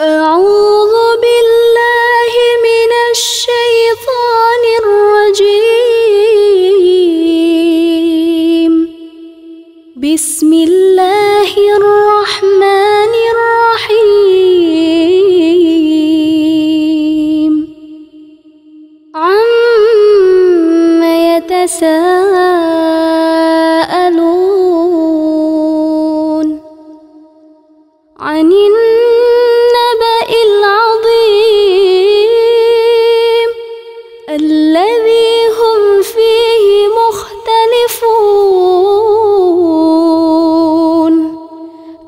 أعوذ بالله من الشيطان الرجيم. بسم الله الرحمن الرحيم. عم يتساءلون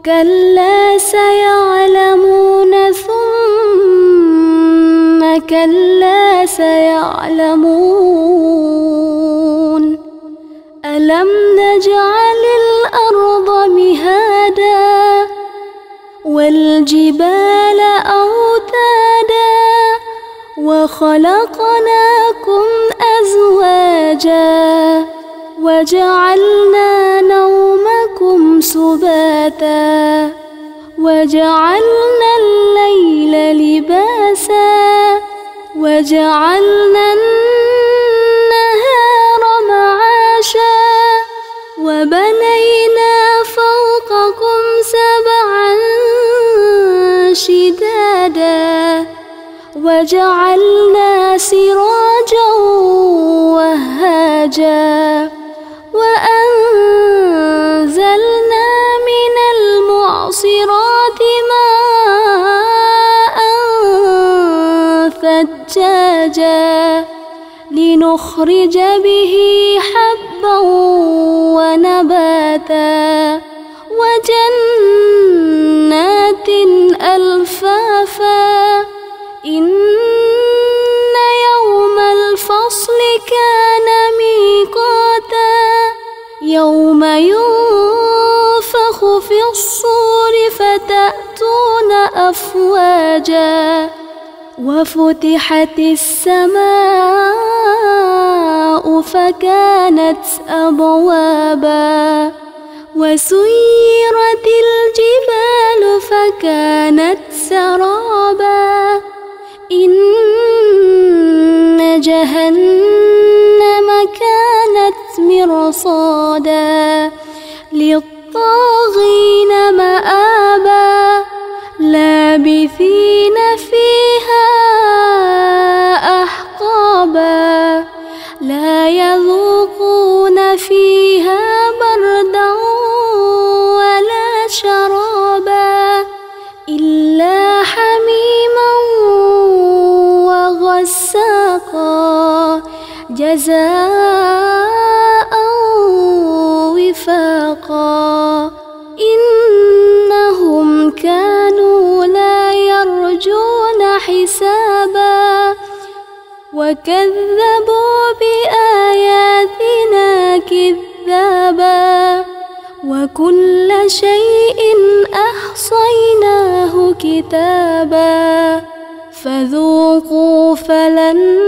كلا سيعلمون ثم كلا سيعلمون ألم نجعل الأرض مهادا والجبال أوتادا وخلقناكم أزواجا وجعلنا نومكم سباتا وجعلنا الليل لباسا وجعلنا النهار معاشا وبنينا فوقكم سبعا شدادا وجعلنا سراجا وهاجا ثجاجا لنخرج به حبا ونباتا وجنات ألفافا إن يوم الفصل كان ميقاتا يوم ينفخ في الصور فتأتون أفواجا وفتحت السماء فكانت أبوابا وسيرت الجبال فكانت سرابا. إن جهنم كانت مرصادا للطاغين مآبا. لابثين جزاء وفاقا. إنهم كانوا لا يرجون حسابا. وكذبوا بآياتنا كذابا. وكل شيء أحصيناه كتابا. فذوقوا فلن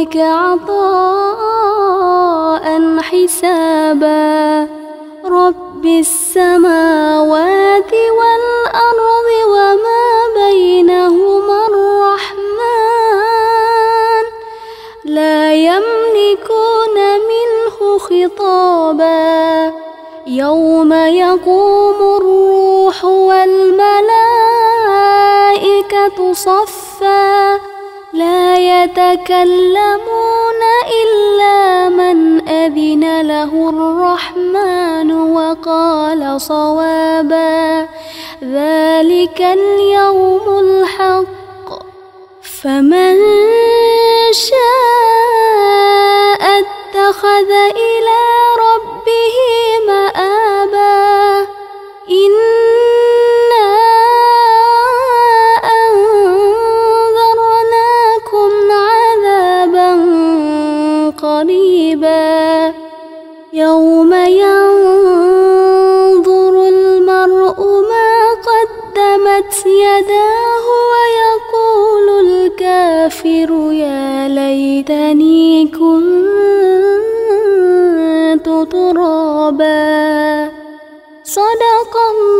ربك عطاء حسابا. رب السماوات والأرض وما بينهما الرحمن. لا يملكون منه خطابا. يوم يقوم الروح والملائكة صفا. لا يتكلمون إلا من أذن له الرحمن وقال صوابا. ذلك اليوم الحق. فمن شاء صدق الله.